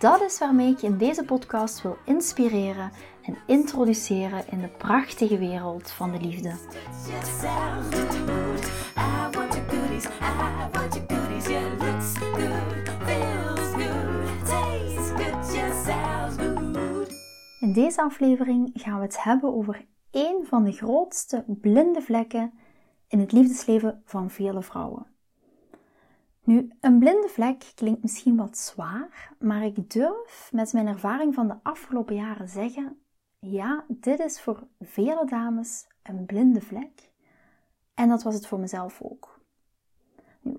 Dat is waarmee ik je in deze podcast wil inspireren en introduceren in de prachtige wereld van de liefde. In deze aflevering gaan we het hebben over een van de grootste blinde vlekken in het liefdesleven van vele vrouwen. Nu, een blinde vlek klinkt misschien wat zwaar, maar ik durf met mijn ervaring van de afgelopen jaren zeggen: ja, dit is voor vele dames een blinde vlek. En dat was het voor mezelf ook.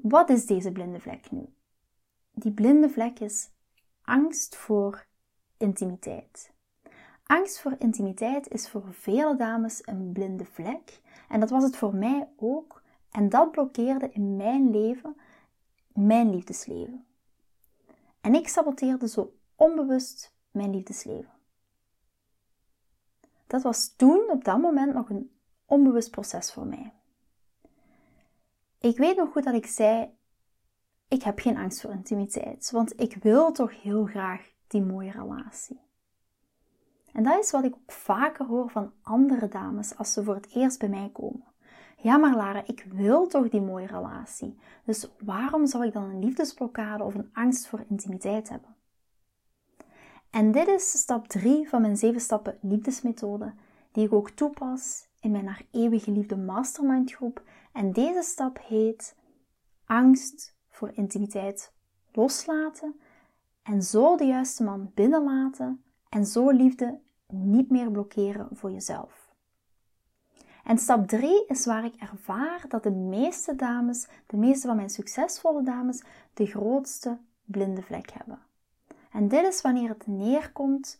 Wat is deze blinde vlek nu? Die blinde vlek is angst voor intimiteit. Angst voor intimiteit is voor vele dames een blinde vlek. En dat was het voor mij ook. En dat blokkeerde in mijn leven mijn liefdesleven. En ik saboteerde zo onbewust mijn liefdesleven. Dat was toen op dat moment nog een onbewust proces voor mij. Ik weet nog goed dat ik zei: Ik heb geen angst voor intimiteit, want ik wil toch heel graag die mooie relatie. En dat is wat ik ook vaker hoor van andere dames als ze voor het eerst bij mij komen. Ja, maar Lara, ik wil toch die mooie relatie. Dus waarom zou ik dan een liefdesblokkade of een angst voor intimiteit hebben? En dit is stap 3 van mijn 7 stappen liefdesmethode, die ik ook toepas in mijn naar eeuwige liefde mastermind groep. En deze stap heet angst voor intimiteit loslaten en zo de juiste man binnenlaten en zo liefde niet meer blokkeren voor jezelf. En stap 3 is waar ik ervaar dat de meeste dames, de meeste van mijn succesvolle dames, de grootste blinde vlek hebben. En dit is wanneer het neerkomt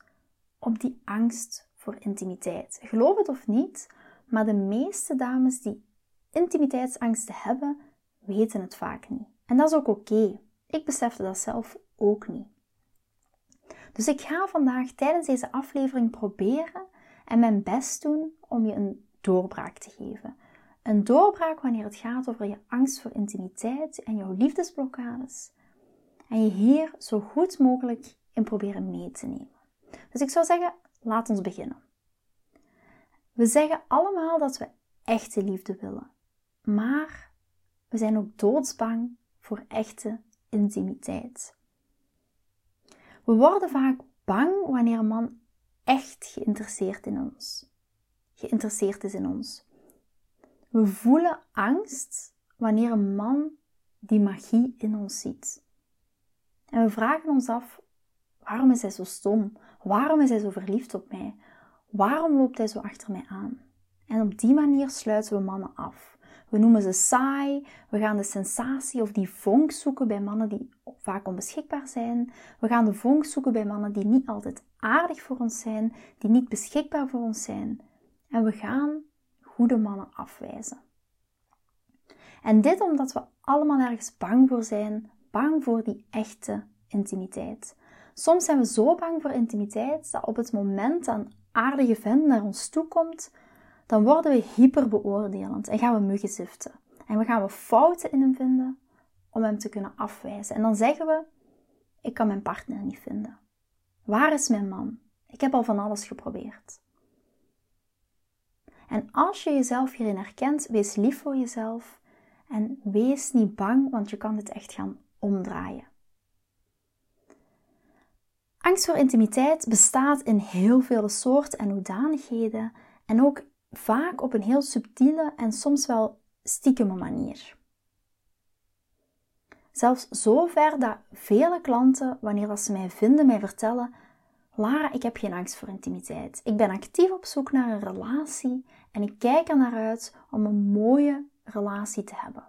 op die angst voor intimiteit. Geloof het of niet, maar de meeste dames die intimiteitsangsten hebben, weten het vaak niet. En dat is ook oké. Ik besefte dat zelf ook niet. Dus ik ga vandaag tijdens deze aflevering proberen en mijn best doen om je een doorbraak te geven. Een doorbraak wanneer het gaat over je angst voor intimiteit en jouw liefdesblokkades. En je hier zo goed mogelijk in proberen mee te nemen. Dus ik zou zeggen, laat ons beginnen. We zeggen allemaal dat we echte liefde willen. Maar we zijn ook doodsbang voor echte intimiteit. We worden vaak bang wanneer een man echt geïnteresseerd in ons geïnteresseerd is in ons. We voelen angst wanneer een man die magie in ons ziet. En we vragen ons af: waarom is hij zo stom? Waarom is hij zo verliefd op mij? Waarom loopt hij zo achter mij aan? En op die manier sluiten we mannen af. We noemen ze saai, we gaan de sensatie of die vonk zoeken bij mannen die vaak onbeschikbaar zijn. We gaan de vonk zoeken bij mannen die niet altijd aardig voor ons zijn, die niet beschikbaar voor ons zijn. En we gaan goede mannen afwijzen. En dit omdat we allemaal ergens bang voor zijn, bang voor die echte intimiteit. Soms zijn we zo bang voor intimiteit dat op het moment dat een aardige vent naar ons toe komt, dan worden we hyperbeoordelend en gaan we muggen ziften. En we gaan we fouten in hem vinden om hem te kunnen afwijzen. En dan zeggen we, ik kan mijn partner niet vinden. Waar is mijn man? Ik heb al van alles geprobeerd. En als je jezelf hierin herkent, wees lief voor jezelf en wees niet bang, want je kan dit echt gaan omdraaien. Angst voor intimiteit bestaat in heel veel soorten en hoedanigheden en ook vaak op een heel subtiele en soms wel stiekeme manier. Zelfs zover dat vele klanten, wanneer ze mij vinden, mij vertellen: Lara, ik heb geen angst voor intimiteit. Ik ben actief op zoek naar een relatie en ik kijk er naar uit om een mooie relatie te hebben.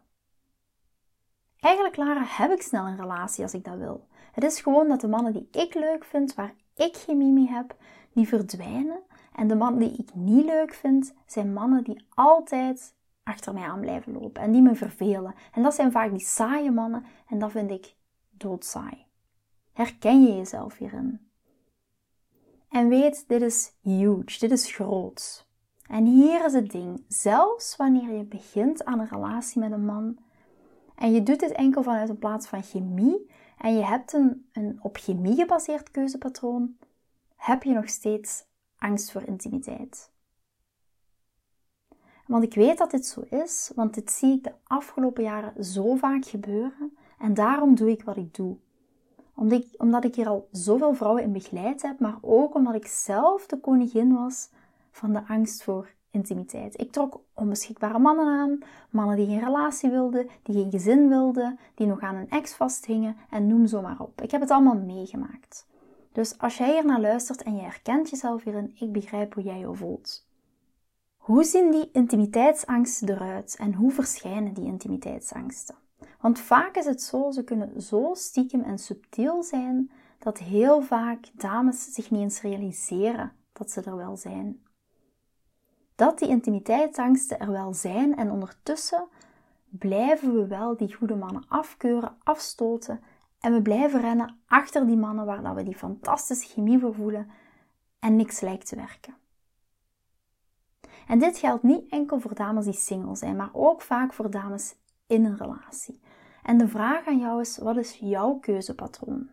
Eigenlijk, Lara, heb ik snel een relatie als ik dat wil. Het is gewoon dat de mannen die ik leuk vind, waar ik chemie mee heb, die verdwijnen. En de mannen die ik niet leuk vind, zijn mannen die altijd achter mij aan blijven lopen en die me vervelen. En dat zijn vaak die saaie mannen en dat vind ik doodsaai. Herken je jezelf hierin? En weet, dit is huge, dit is groot. En hier is het ding, zelfs wanneer je begint aan een relatie met een man en je doet dit enkel vanuit een plaats van chemie en je hebt een, een op chemie gebaseerd keuzepatroon, heb je nog steeds angst voor intimiteit. Want ik weet dat dit zo is, want dit zie ik de afgelopen jaren zo vaak gebeuren en daarom doe ik wat ik doe. Omdat omdat ik hier al zoveel vrouwen in begeleid heb, maar ook omdat ik zelf de koningin was van de angst voor intimiteit. Ik trok onbeschikbare mannen aan, mannen die geen relatie wilden, die geen gezin wilden, die nog aan een ex vasthingen en noem zo maar op. Ik heb het allemaal meegemaakt. Dus als jij hier naar luistert en je herkent jezelf hierin, ik begrijp hoe jij je voelt. Hoe zien die intimiteitsangsten eruit en hoe verschijnen die intimiteitsangsten? Want vaak is het zo, ze kunnen zo stiekem en subtiel zijn dat heel vaak dames zich niet eens realiseren dat ze er wel zijn. Dat die intimiteitsangsten er wel zijn en ondertussen blijven we wel die goede mannen afkeuren, afstoten en we blijven rennen achter die mannen waar we die fantastische chemie voor voelen en niks lijkt te werken. En dit geldt niet enkel voor dames die single zijn, maar ook vaak voor dames in een relatie. En de vraag aan jou is: wat is jouw keuzepatroon?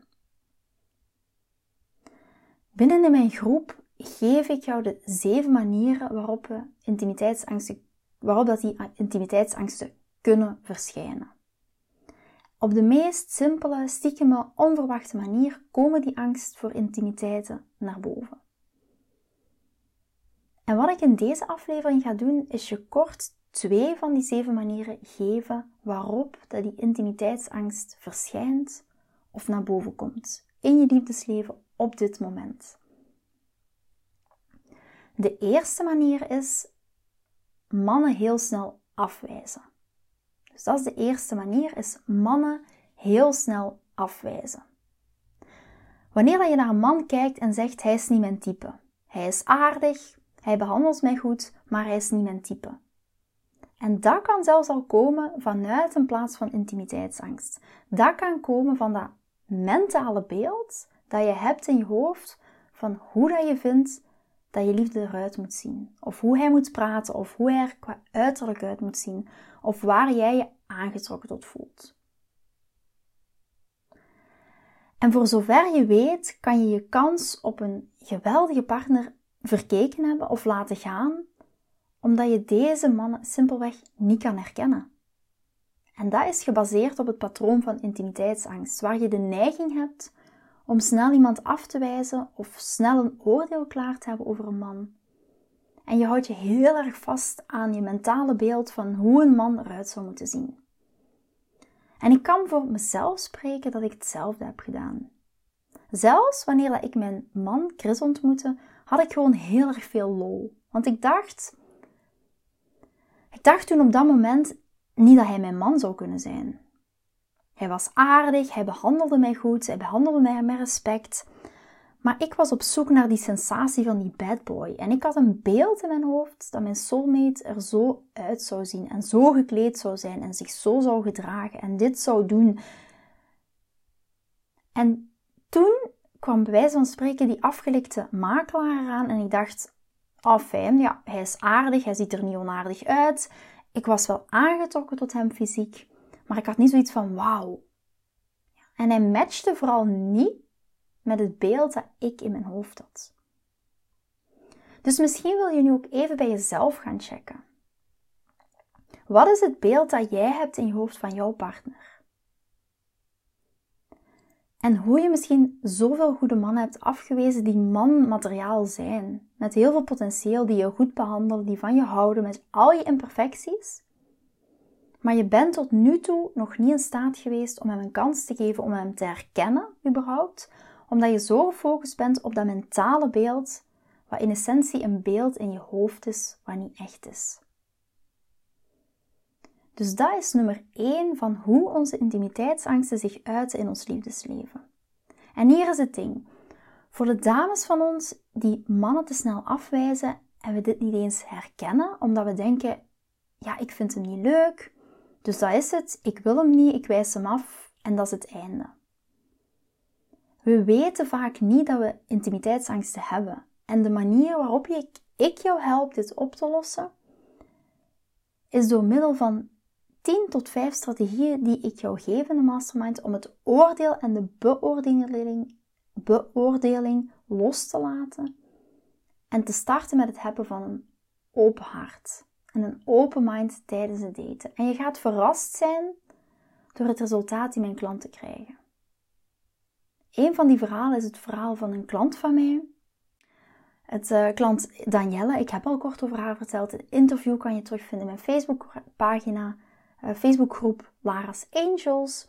Binnen in mijn groep geef ik jou de zeven manieren waarop, we waarop dat die intimiteitsangsten kunnen verschijnen. Op de meest simpele, stiekeme, onverwachte manier komen die angst voor intimiteiten naar boven. En wat ik in deze aflevering ga doen, is je kort twee van die zeven manieren geven waarop dat die intimiteitsangst verschijnt of naar boven komt in je liefdesleven op dit moment. De eerste manier is mannen heel snel afwijzen. Dus dat is de eerste manier, is mannen heel snel afwijzen. Wanneer je naar een man kijkt en zegt hij is niet mijn type. Hij is aardig, hij behandelt mij goed, maar hij is niet mijn type. En dat kan zelfs al komen vanuit een plaats van intimiteitsangst. Dat kan komen van dat mentale beeld dat je hebt in je hoofd van hoe dat je vindt dat je liefde eruit moet zien. Of hoe hij moet praten, of hoe hij er qua uiterlijk uit moet zien. Of waar jij je aangetrokken tot voelt. En voor zover je weet, kan je je kans op een geweldige partner verkeken hebben of laten gaan, omdat je deze mannen simpelweg niet kan herkennen. En dat is gebaseerd op het patroon van intimiteitsangst, waar je de neiging hebt om snel iemand af te wijzen of snel een oordeel klaar te hebben over een man. En je houdt je heel erg vast aan je mentale beeld van hoe een man eruit zou moeten zien. En ik kan voor mezelf spreken dat ik hetzelfde heb gedaan. Zelfs wanneer ik mijn man Chris ontmoette, had ik gewoon heel erg veel lol. Want ik dacht, ik dacht toen op dat moment niet dat hij mijn man zou kunnen zijn. Hij was aardig, hij behandelde mij goed, hij behandelde mij met respect. Maar ik was op zoek naar die sensatie van die bad boy. En ik had een beeld in mijn hoofd dat mijn soulmate er zo uit zou zien. En zo gekleed zou zijn en zich zo zou gedragen en dit zou doen. En toen kwam bij wijze van spreken die afgelikte makelaar eraan. En ik dacht, oh fijn, ja, hij is aardig, hij ziet er niet onaardig uit. Ik was wel aangetrokken tot hem fysiek. Maar ik had niet zoiets van wauw. En hij matchte vooral niet met het beeld dat ik in mijn hoofd had. Dus misschien wil je nu ook even bij jezelf gaan checken. Wat is het beeld dat jij hebt in je hoofd van jouw partner? En hoe je misschien zoveel goede mannen hebt afgewezen die manmateriaal zijn, met heel veel potentieel, die je goed behandelen, die van je houden met al je imperfecties, maar je bent tot nu toe nog niet in staat geweest om hem een kans te geven om hem te herkennen, überhaupt, omdat je zo gefocust bent op dat mentale beeld, wat in essentie een beeld in je hoofd is, wat niet echt is. Dus dat is nummer 1 van hoe onze intimiteitsangsten zich uiten in ons liefdesleven. En hier is het ding. Voor de dames van ons die mannen te snel afwijzen en we dit niet eens herkennen, omdat we denken: ja, ik vind hem niet leuk, dus dat is het, ik wil hem niet, ik wijs hem af en dat is het einde. We weten vaak niet dat we intimiteitsangsten hebben. En de manier waarop ik, ik jou help dit op te lossen, is door middel van 10 tot 5 strategieën die ik jou geef in de mastermind om het oordeel en de beoordeling, beoordeling los te laten en te starten met het hebben van een open hart en een open mind tijdens het daten. En je gaat verrast zijn door het resultaat die mijn klanten krijgen. Een van die verhalen is het verhaal van een klant van mij. Het uh, klant Danielle, ik heb al kort over haar verteld. Het interview kan je terugvinden in mijn Facebookpagina, uh, Facebookgroep Lara's Angels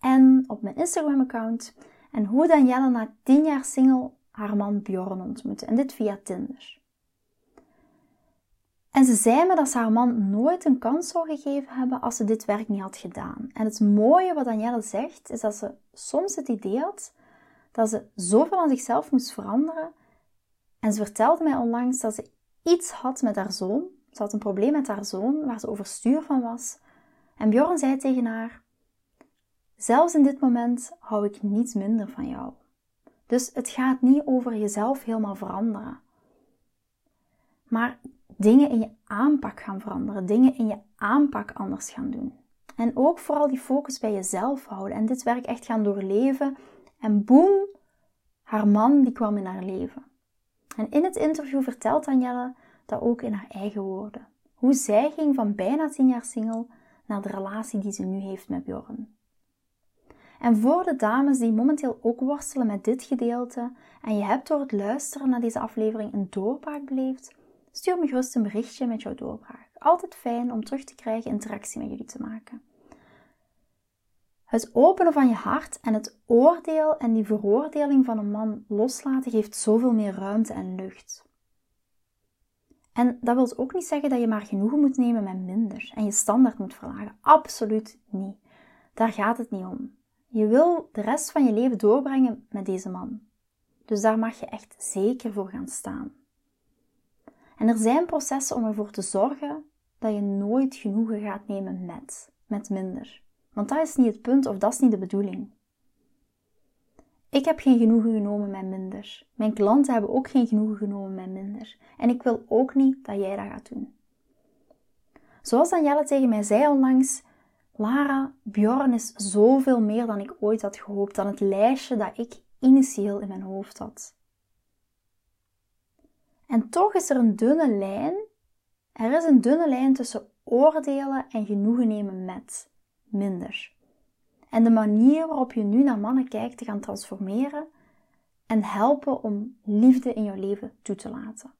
en op mijn Instagram-account. En hoe Danielle na 10 jaar single haar man Bjorn ontmoette. En dit via Tinder. En ze zei me dat ze haar man nooit een kans zou gegeven hebben als ze dit werk niet had gedaan. En het mooie wat Danielle zegt, is dat ze soms het idee had dat ze zoveel aan zichzelf moest veranderen. En ze vertelde mij onlangs dat ze iets had met haar zoon. Ze had een probleem met haar zoon waar ze overstuur van was. En Bjorn zei tegen haar: Zelfs in dit moment hou ik niets minder van jou. Dus het gaat niet over jezelf helemaal veranderen. Maar dingen in je aanpak gaan veranderen, dingen in je aanpak anders gaan doen. En ook vooral die focus bij jezelf houden en dit werk echt gaan doorleven. En boem, haar man die kwam in haar leven. En in het interview vertelt Danielle dat ook in haar eigen woorden. Hoe zij ging van bijna tien jaar single naar de relatie die ze nu heeft met Bjorn. En voor de dames die momenteel ook worstelen met dit gedeelte en je hebt door het luisteren naar deze aflevering een doorbraak beleefd, Stuur me gerust een berichtje met jouw doorbraak. Altijd fijn om terug te krijgen interactie met jullie te maken. Het openen van je hart en het oordeel en die veroordeling van een man loslaten geeft zoveel meer ruimte en lucht. En dat wil ook niet zeggen dat je maar genoegen moet nemen met minder en je standaard moet verlagen. Absoluut niet. Daar gaat het niet om. Je wil de rest van je leven doorbrengen met deze man. Dus daar mag je echt zeker voor gaan staan. En er zijn processen om ervoor te zorgen dat je nooit genoegen gaat nemen met, met minder. Want dat is niet het punt of dat is niet de bedoeling. Ik heb geen genoegen genomen met minder. Mijn klanten hebben ook geen genoegen genomen met minder. En ik wil ook niet dat jij dat gaat doen. Zoals Danielle tegen mij zei onlangs, Lara, Bjorn is zoveel meer dan ik ooit had gehoopt, dan het lijstje dat ik initieel in mijn hoofd had. En toch is er een dunne lijn. Er is een dunne lijn tussen oordelen en genoegen nemen met minder. En de manier waarop je nu naar mannen kijkt te gaan transformeren en helpen om liefde in jouw leven toe te laten.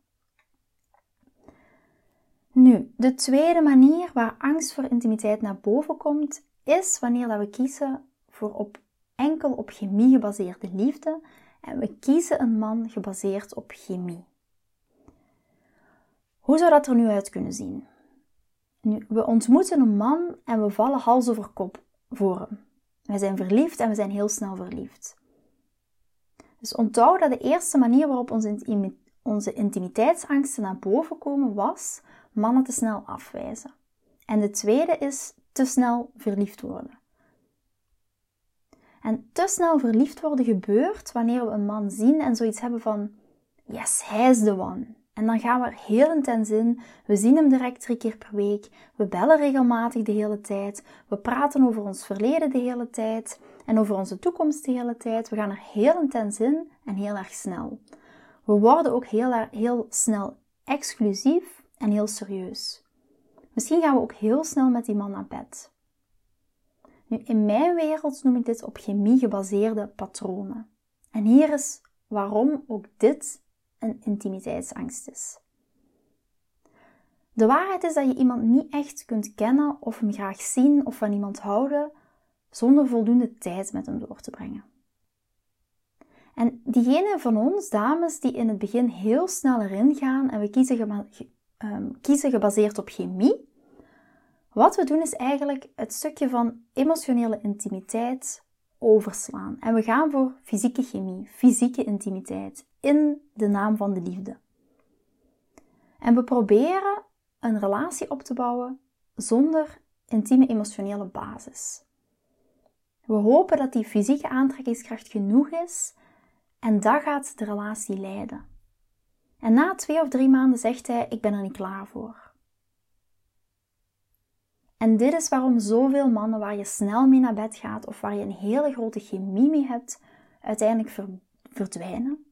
Nu, de tweede manier waar angst voor intimiteit naar boven komt, is wanneer dat we kiezen voor op enkel op chemie gebaseerde liefde en we kiezen een man gebaseerd op chemie. Hoe zou dat er nu uit kunnen zien? Nu, we ontmoeten een man en we vallen hals over kop voor hem. We zijn verliefd en we zijn heel snel verliefd. Dus onthoud dat de eerste manier waarop onze, intimiteitsangsten naar boven komen was mannen te snel afwijzen. En de tweede is te snel verliefd worden. En te snel verliefd worden gebeurt wanneer we een man zien en zoiets hebben van: yes, hij is de one. En dan gaan we er heel intens in. We zien hem direct drie keer per week. We bellen regelmatig de hele tijd. We praten over ons verleden de hele tijd. En over onze toekomst de hele tijd. We gaan er heel intens in en heel erg snel. We worden ook heel, heel snel exclusief en heel serieus. Misschien gaan we ook heel snel met die man naar bed. Nu, in mijn wereld noem ik dit op chemie gebaseerde patronen. En hier is waarom ook dit een intimiteitsangst is. De waarheid is dat je iemand niet echt kunt kennen of hem graag zien of van iemand houden zonder voldoende tijd met hem door te brengen. En diegene van ons, dames, die in het begin heel snel erin gaan en we kiezen, ehm, kiezen gebaseerd op chemie, wat we doen is eigenlijk het stukje van emotionele intimiteit overslaan en we gaan voor fysieke chemie, fysieke intimiteit in de naam van de liefde. En we proberen een relatie op te bouwen zonder intieme emotionele basis. We hopen dat die fysieke aantrekkingskracht genoeg is en dat gaat de relatie leiden. En na twee of drie maanden zegt hij: Ik ben er niet klaar voor. En dit is waarom zoveel mannen waar je snel mee naar bed gaat of waar je een hele grote chemie mee hebt, uiteindelijk verdwijnen.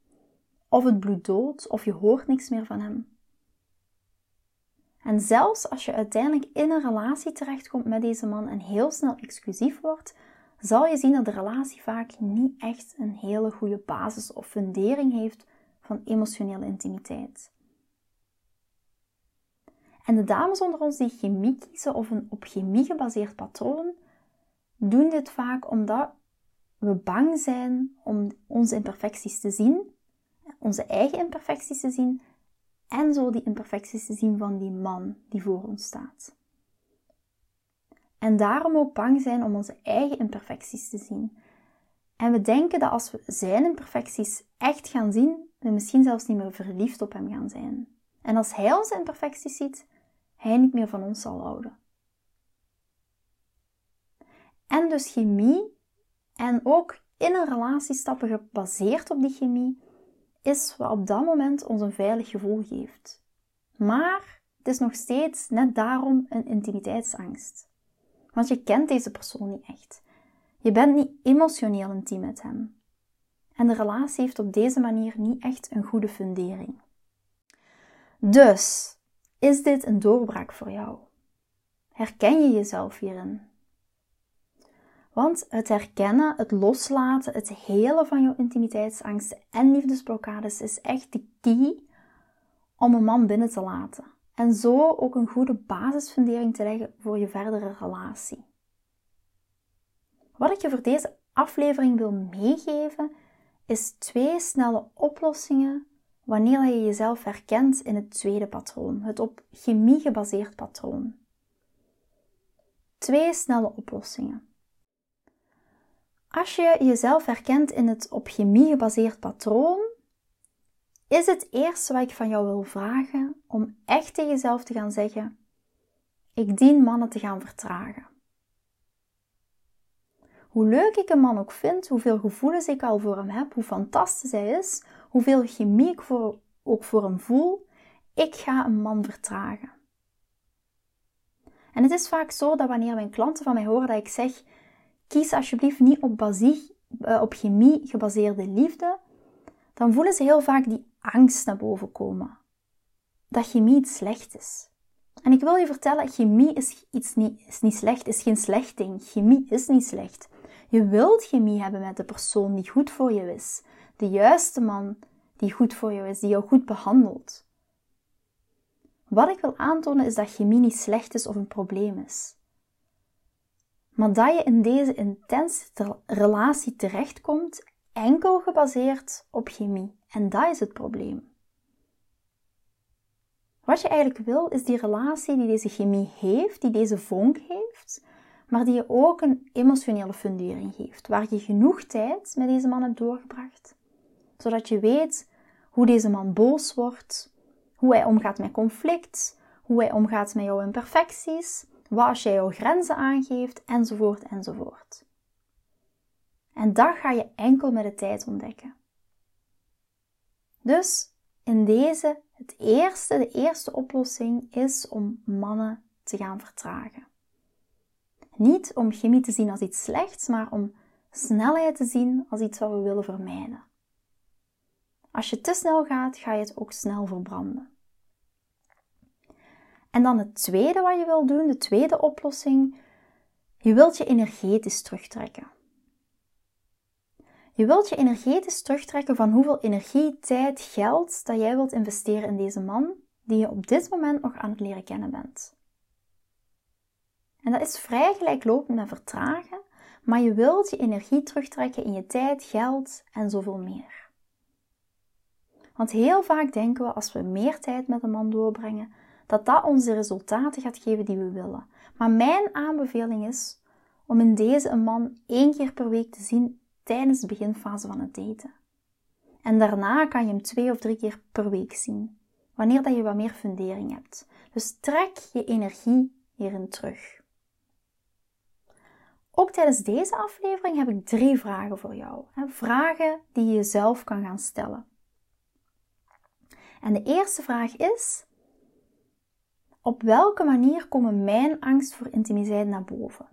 Of het bloed dood, of je hoort niks meer van hem. En zelfs als je uiteindelijk in een relatie terechtkomt met deze man en heel snel exclusief wordt, zal je zien dat de relatie vaak niet echt een hele goede basis of fundering heeft van emotionele intimiteit. En de dames onder ons die chemie kiezen of een op chemie gebaseerd patroon, doen dit vaak omdat we bang zijn om onze imperfecties te zien, onze eigen imperfecties te zien en zo die imperfecties te zien van die man die voor ons staat. En daarom ook bang zijn om onze eigen imperfecties te zien. En we denken dat als we zijn imperfecties echt gaan zien, we misschien zelfs niet meer verliefd op hem gaan zijn. En als hij onze imperfecties ziet, hij niet meer van ons zal houden. En dus chemie en ook in een relatie stappen gebaseerd op die chemie is wat op dat moment ons een veilig gevoel geeft. Maar het is nog steeds net daarom een intimiteitsangst. Want je kent deze persoon niet echt. Je bent niet emotioneel intiem met hem. En de relatie heeft op deze manier niet echt een goede fundering. Dus, is dit een doorbraak voor jou? Herken je jezelf hierin? Want het herkennen, het loslaten, het helen van jouw intimiteitsangsten en liefdesblokkades is echt de key om een man binnen te laten. En zo ook een goede basisfundering te leggen voor je verdere relatie. Wat ik je voor deze aflevering wil meegeven, is twee snelle oplossingen wanneer je jezelf herkent in het tweede patroon, het op chemie gebaseerd patroon. Twee snelle oplossingen. Als je jezelf herkent in het op chemie gebaseerd patroon, is het eerste wat ik van jou wil vragen om echt tegen jezelf te gaan zeggen: Ik dien mannen te gaan vertragen. Hoe leuk ik een man ook vind, hoeveel gevoelens ik al voor hem heb, hoe fantastisch hij is, hoeveel chemie ik voor, ook voor hem voel, ik ga een man vertragen. En het is vaak zo dat wanneer mijn klanten van mij horen dat ik zeg: kies alsjeblieft niet op, basie, eh, op chemie gebaseerde liefde, dan voelen ze heel vaak die angst naar boven komen. Dat chemie iets slecht is. En ik wil je vertellen, chemie is, iets niet, is niet slecht, is geen slecht ding. Chemie is niet slecht. Je wilt chemie hebben met de persoon die goed voor je is. De juiste man die goed voor jou is, die jou goed behandelt. Wat ik wil aantonen is dat chemie niet slecht is of een probleem is. Maar dat je in deze intense relatie terechtkomt enkel gebaseerd op chemie. En dat is het probleem. Wat je eigenlijk wil, is die relatie die deze chemie heeft, die deze vonk heeft, maar die je ook een emotionele fundering geeft, waar je genoeg tijd met deze man hebt doorgebracht, zodat je weet hoe deze man boos wordt, hoe hij omgaat met conflict, hoe hij omgaat met jouw imperfecties, wat als jij jouw grenzen aangeeft, enzovoort, enzovoort. En dat ga je enkel met de tijd ontdekken. Dus in deze, het eerste, de eerste oplossing is om mannen te gaan vertragen. Niet om chemie te zien als iets slechts, maar om snelheid te zien als iets wat we willen vermijden. Als je te snel gaat, ga je het ook snel verbranden. En dan het tweede wat je wil doen, de tweede oplossing, je wilt je energetisch terugtrekken. Je wilt je energetisch terugtrekken van hoeveel energie, tijd, geld dat jij wilt investeren in deze man die je op dit moment nog aan het leren kennen bent. En dat is vrij gelijklopend met vertragen, maar je wilt je energie terugtrekken in je tijd, geld en zoveel meer. Want heel vaak denken we als we meer tijd met een man doorbrengen, dat dat ons de resultaten gaat geven die we willen. Maar mijn aanbeveling is om in deze een man één keer per week te zien tijdens de beginfase van het daten. En daarna kan je hem twee of drie keer per week zien, wanneer dat je wat meer fundering hebt. Dus trek je energie hierin terug. Ook tijdens deze aflevering heb ik drie vragen voor jou. Vragen die je jezelf kan gaan stellen. En de eerste vraag is: op welke manier komen mijn angst voor intimiteit naar boven?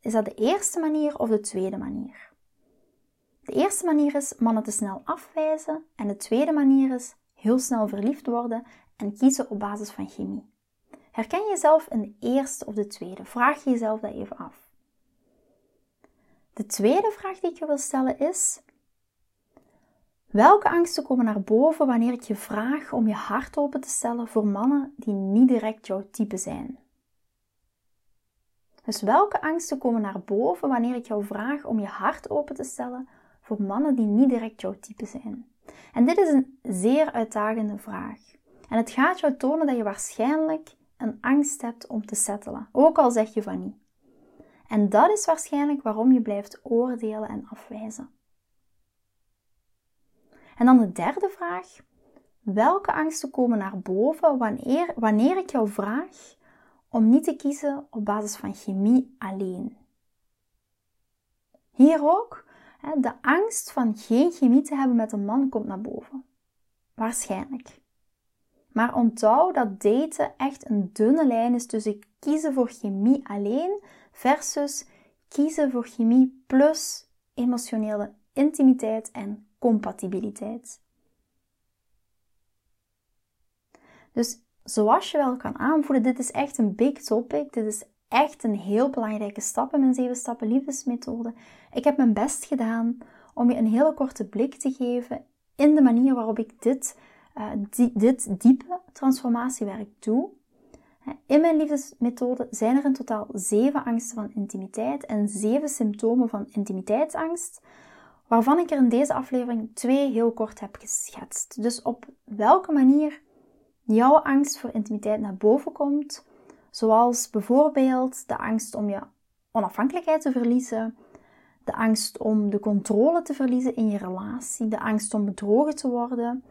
Is dat de eerste manier of de tweede manier? De eerste manier is mannen te snel afwijzen en de tweede manier is heel snel verliefd worden en kiezen op basis van chemie. Herken je jezelf in de eerste of de tweede? Vraag je jezelf dat even af. De tweede vraag die ik je wil stellen is: welke angsten komen naar boven wanneer ik je vraag om je hart open te stellen voor mannen die niet direct jouw type zijn? Dus welke angsten komen naar boven wanneer ik jou vraag om je hart open te stellen voor mannen die niet direct jouw type zijn? En dit is een zeer uitdagende vraag. En het gaat jou tonen dat je waarschijnlijk een angst hebt om te settelen, ook al zeg je van niet. En dat is waarschijnlijk waarom je blijft oordelen en afwijzen. En dan de derde vraag. Welke angsten komen naar boven wanneer, wanneer ik jou vraag om niet te kiezen op basis van chemie alleen? Hier ook, de angst van geen chemie te hebben met een man komt naar boven. Waarschijnlijk. Maar onthoud dat daten echt een dunne lijn is tussen kiezen voor chemie alleen versus kiezen voor chemie plus emotionele intimiteit en compatibiliteit. Dus zoals je wel kan aanvoelen, dit is echt een big topic. Dit is echt een heel belangrijke stap in mijn 7 stappen liefdesmethode. Ik heb mijn best gedaan om je een hele korte blik te geven in de manier waarop ik dit, uh, dit diepe transformatiewerk doe. In mijn liefdesmethode zijn er in totaal zeven angsten van intimiteit en zeven symptomen van intimiteitsangst, waarvan ik er in deze aflevering twee heel kort heb geschetst. Dus op welke manier jouw angst voor intimiteit naar boven komt, zoals bijvoorbeeld de angst om je onafhankelijkheid te verliezen, de angst om de controle te verliezen in je relatie, de angst om bedrogen te worden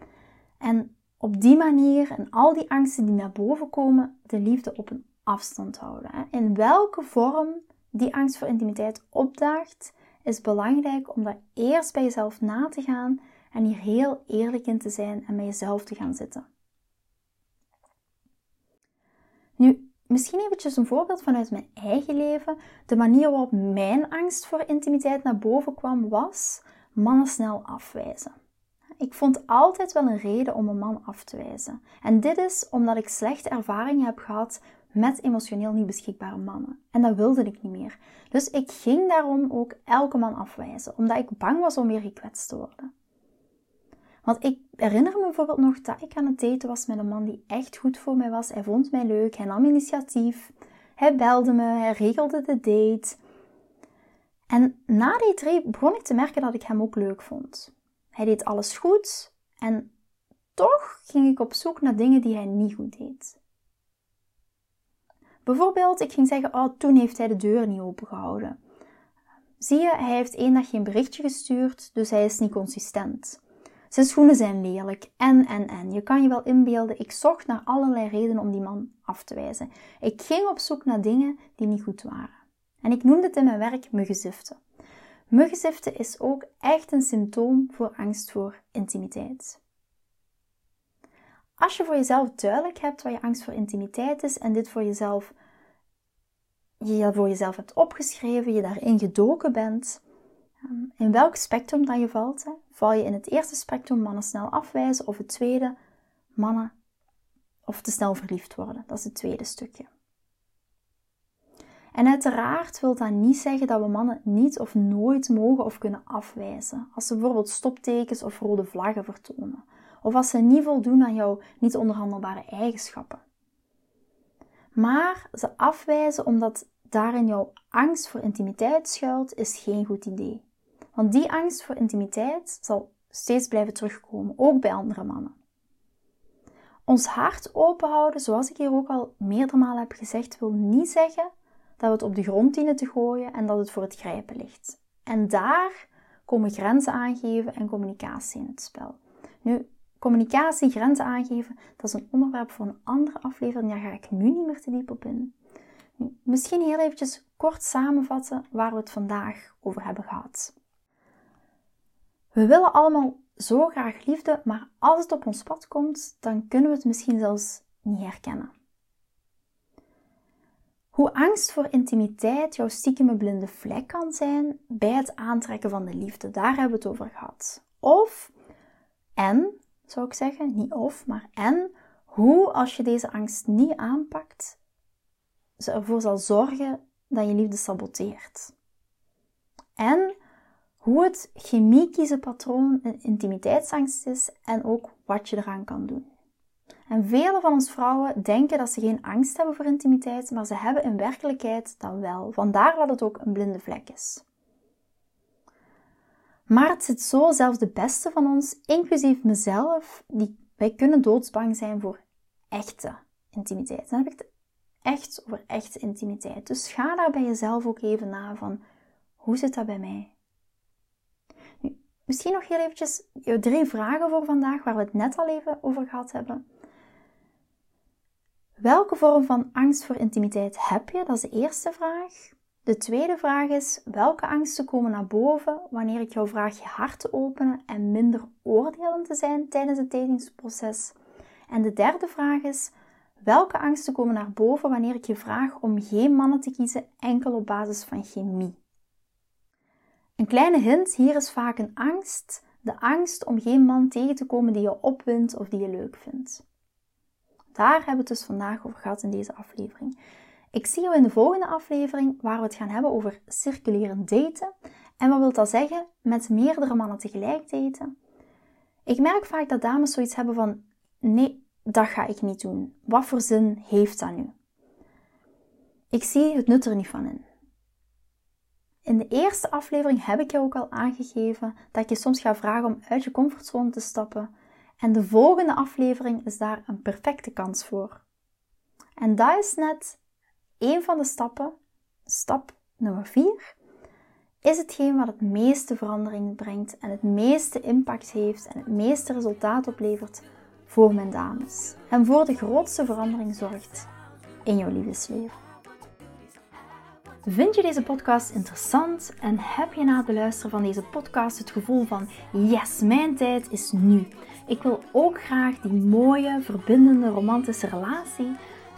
en op die manier en al die angsten die naar boven komen, de liefde op een afstand houden. In welke vorm die angst voor intimiteit opdaagt, is belangrijk om daar eerst bij jezelf na te gaan en hier heel eerlijk in te zijn en bij jezelf te gaan zitten. Nu, misschien eventjes een voorbeeld vanuit mijn eigen leven. De manier waarop mijn angst voor intimiteit naar boven kwam was mannen snel afwijzen. Ik vond altijd wel een reden om een man af te wijzen. En dit is omdat ik slechte ervaringen heb gehad met emotioneel niet beschikbare mannen. En dat wilde ik niet meer. Dus ik ging daarom ook elke man afwijzen, omdat ik bang was om weer gekwetst te worden. Want ik herinner me bijvoorbeeld nog dat ik aan het daten was met een man die echt goed voor mij was. Hij vond mij leuk, hij nam initiatief, hij belde me, hij regelde de date. En na die drie begon ik te merken dat ik hem ook leuk vond. Hij deed alles goed en toch ging ik op zoek naar dingen die hij niet goed deed. Bijvoorbeeld, ik ging zeggen, oh, toen heeft hij de deur niet opengehouden. Zie je, hij heeft één dag geen berichtje gestuurd, dus hij is niet consistent. Zijn schoenen zijn lelijk en, en, en. Je kan je wel inbeelden, ik zocht naar allerlei redenen om die man af te wijzen. Ik ging op zoek naar dingen die niet goed waren. En ik noemde het in mijn werk muggenziften. Muggenziften is ook echt een symptoom voor angst voor intimiteit. Als je voor jezelf duidelijk hebt wat je angst voor intimiteit is en dit voor jezelf, je voor jezelf hebt opgeschreven, je daarin gedoken bent, ehm, in welk spectrum dat je valt, val je in het eerste spectrum mannen snel afwijzen of het tweede mannen of te snel verliefd worden. Dat is het tweede stukje. En uiteraard wil dat niet zeggen dat we mannen niet of nooit mogen of kunnen afwijzen. Als ze bijvoorbeeld stoptekens of rode vlaggen vertonen. Of als ze niet voldoen aan jouw niet onderhandelbare eigenschappen. Maar ze afwijzen omdat daarin jouw angst voor intimiteit schuilt, is geen goed idee. Want die angst voor intimiteit zal steeds blijven terugkomen, ook bij andere mannen. Ons hart openhouden, zoals ik hier ook al meerdere malen heb gezegd, wil niet zeggen dat we het op de grond dienen te gooien en dat het voor het grijpen ligt. En daar komen grenzen aangeven en communicatie in het spel. Nu, communicatie, grenzen aangeven, dat is een onderwerp voor een andere aflevering. Daar ga ik nu niet meer te diep op in. Misschien heel eventjes kort samenvatten waar we het vandaag over hebben gehad. We willen allemaal zo graag liefde, maar als het op ons pad komt, dan kunnen we het misschien zelfs niet herkennen. Hoe angst voor intimiteit jouw stiekeme blinde vlek kan zijn bij het aantrekken van de liefde, daar hebben we het over gehad. Of, en, zou ik zeggen, niet of, maar en, hoe als je deze angst niet aanpakt, ze ervoor zal zorgen dat je liefde saboteert. En hoe het chemie patroon een intimiteitsangst is en ook wat je eraan kan doen. En vele van ons vrouwen denken dat ze geen angst hebben voor intimiteit, maar ze hebben in werkelijkheid dat wel. Vandaar dat het ook een blinde vlek is. Maar het zit zo, zelfs de beste van ons, inclusief mezelf, die, wij kunnen doodsbang zijn voor echte intimiteit. Dan heb ik het echt over echte intimiteit. Dus ga daar bij jezelf ook even na van, hoe zit dat bij mij? Nu, misschien nog heel eventjes drie vragen voor vandaag, waar we het net al even over gehad hebben. Welke vorm van angst voor intimiteit heb je? Dat is de eerste vraag. De tweede vraag is: welke angsten komen naar boven wanneer ik jou vraag je hart te openen en minder oordelend te zijn tijdens het datingsproces? En de derde vraag is: welke angsten komen naar boven wanneer ik je vraag om geen mannen te kiezen enkel op basis van chemie? Een kleine hint: hier is vaak een angst, de angst om geen man tegen te komen die je opwint of die je leuk vindt. Daar hebben we het dus vandaag over gehad in deze aflevering. Ik zie jou in de volgende aflevering waar we het gaan hebben over circulerend daten. En wat wil dat zeggen? Met meerdere mannen tegelijk daten. Ik merk vaak dat dames zoiets hebben van: nee, dat ga ik niet doen. Wat voor zin heeft dat nu? Ik zie het nut er niet van in. In de eerste aflevering heb ik je ook al aangegeven dat ik je soms ga vragen om uit je comfortzone te stappen en de volgende aflevering is daar een perfecte kans voor. En dat is net een van de stappen, stap nummer 4, is hetgeen wat het meeste verandering brengt en het meeste impact heeft en het meeste resultaat oplevert voor mijn dames. En voor de grootste verandering zorgt in jouw liefdesleven. Vind je deze podcast interessant en heb je na het luisteren van deze podcast het gevoel van yes, mijn tijd is nu. Ik wil ook graag die mooie, verbindende, romantische relatie.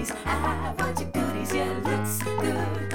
Goodies, I want your goodies, yeah, looks good.